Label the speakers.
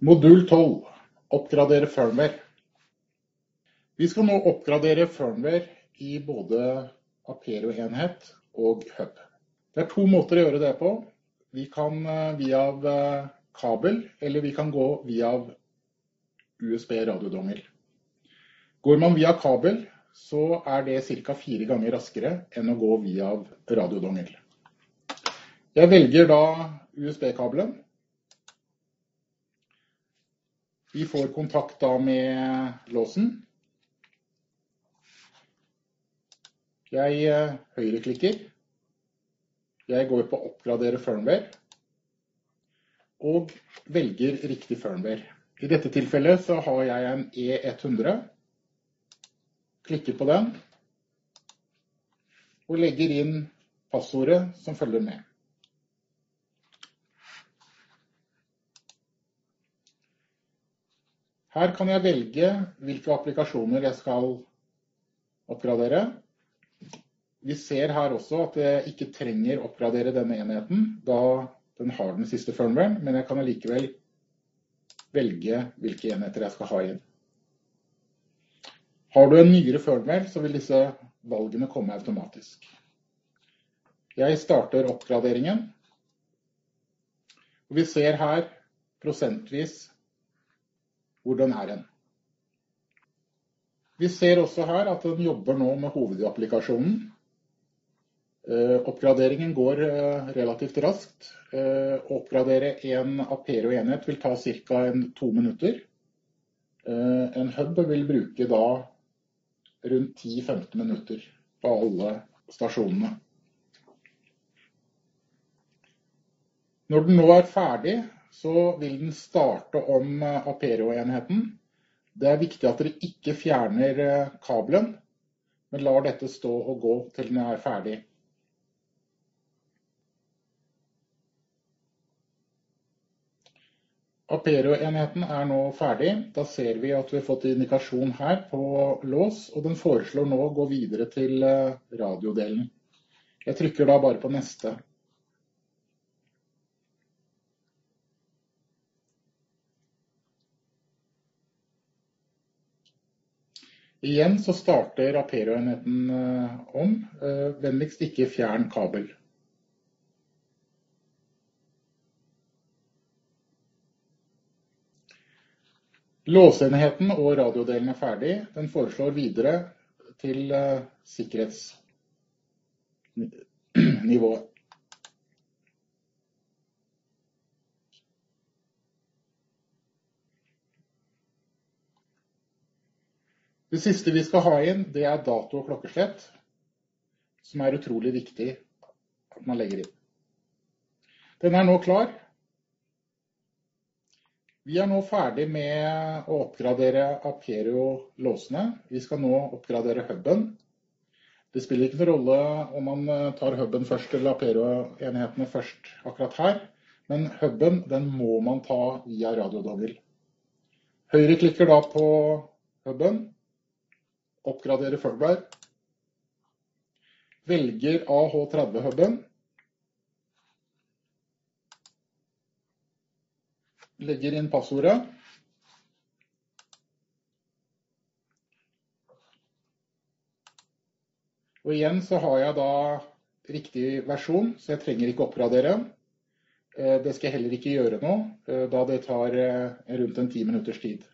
Speaker 1: Modul 12. Oppgradere firmware. Vi skal nå oppgradere firmware i både Apero-enhet og hub. Det er to måter å gjøre det på. Vi kan eh, via eh, kabel, eller vi kan gå via USB radiodongel. Går man via kabel, så er det ca. fire ganger raskere enn å gå via radiodongel. Jeg velger da USB-kabelen. Vi får kontakt da med låsen. Jeg eh, høyreklikker. Jeg går på oppgradere firmware. Og velger riktig firmware. I dette tilfellet så har jeg en E100. Klikker på den. Og legger inn passordet som følger med. Her kan jeg velge hvilke applikasjoner jeg skal oppgradere. Vi ser her også at jeg ikke trenger oppgradere denne enheten, da den har den siste firmwaren, men jeg kan allikevel velge hvilke enheter jeg skal ha inn. Har du en nyere firmware, så vil disse valgene komme automatisk. Jeg starter oppgraderingen. Vi ser her prosentvis hvordan er den? Vi ser også her at den jobber nå med hovedapplikasjonen. Eh, oppgraderingen går eh, relativt raskt. Eh, å oppgradere en Apero-enhet vil ta ca. to minutter. En hub vil bruke da rundt 10-15 minutter på alle stasjonene. Når den nå er ferdig, så vil den starte om eh, Apero-enheten. Det er viktig at dere ikke fjerner eh, kabelen, men lar dette stå og gå til den er ferdig. Apero-enheten er nå ferdig. Da ser vi at vi har fått indikasjon her på lås, og den foreslår nå å gå videre til eh, radiodelen. Jeg trykker da bare på neste. Igjen så starter Apero-enheten eh, om. Eh, vennligst ikke fjern kabel. Låseenheten og radiodelen er ferdig. Den foreslår videre til eh, sikkerhetsnivået. Det siste vi skal ha inn, det er dato og klokkeslett, som er utrolig viktig at man legger inn. Den er nå klar. Vi er nå ferdig med å oppgradere Aperio-låsene. Vi skal nå oppgradere huben. Det spiller ikke noen rolle om man tar huben først eller Aperio-enhetene først akkurat her, men huben den må man ta via radiodongel. Høyre klikker da på huben oppgradere firmware. Velger AH30-huben. Legger inn passordet. Og igjen så har jeg da riktig versjon, så jeg trenger ikke oppgradere. Eh, det skal jeg heller ikke gjøre nå, eh, da det tar eh, rundt en ti minutters tid.